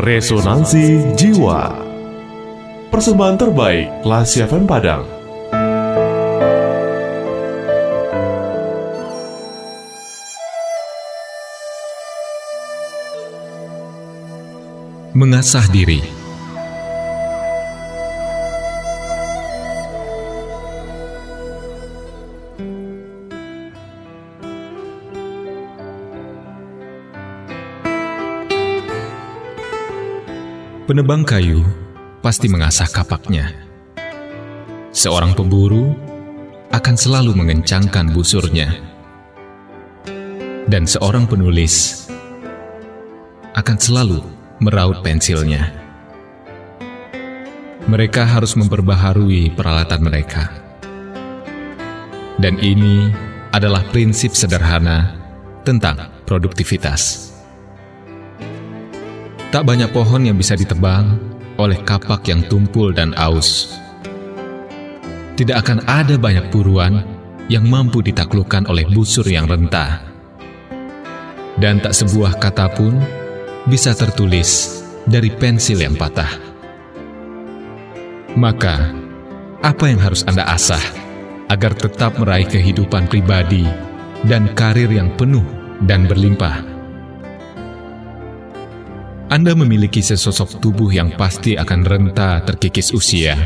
Resonansi Jiwa. Persembahan terbaik Lasi FM Padang. Mengasah diri Penebang kayu pasti mengasah kapaknya. Seorang pemburu akan selalu mengencangkan busurnya. Dan seorang penulis akan selalu meraut pensilnya. Mereka harus memperbaharui peralatan mereka. Dan ini adalah prinsip sederhana tentang produktivitas. Tak banyak pohon yang bisa ditebang oleh kapak yang tumpul dan aus. Tidak akan ada banyak buruan yang mampu ditaklukkan oleh busur yang rentah. Dan tak sebuah kata pun bisa tertulis dari pensil yang patah. Maka, apa yang harus Anda asah agar tetap meraih kehidupan pribadi dan karir yang penuh dan berlimpah? Anda memiliki sesosok tubuh yang pasti akan renta terkikis usia.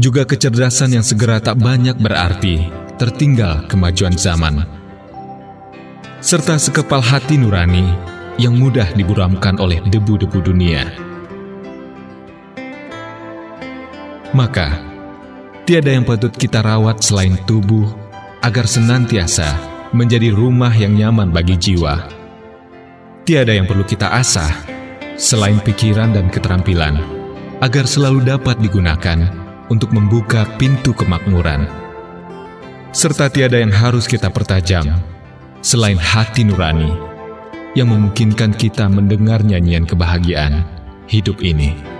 Juga kecerdasan yang segera tak banyak berarti tertinggal kemajuan zaman. Serta sekepal hati nurani yang mudah diburamkan oleh debu-debu dunia. Maka, tiada yang patut kita rawat selain tubuh agar senantiasa menjadi rumah yang nyaman bagi jiwa Tiada yang perlu kita asah selain pikiran dan keterampilan agar selalu dapat digunakan untuk membuka pintu kemakmuran. Serta tiada yang harus kita pertajam selain hati nurani yang memungkinkan kita mendengar nyanyian kebahagiaan hidup ini.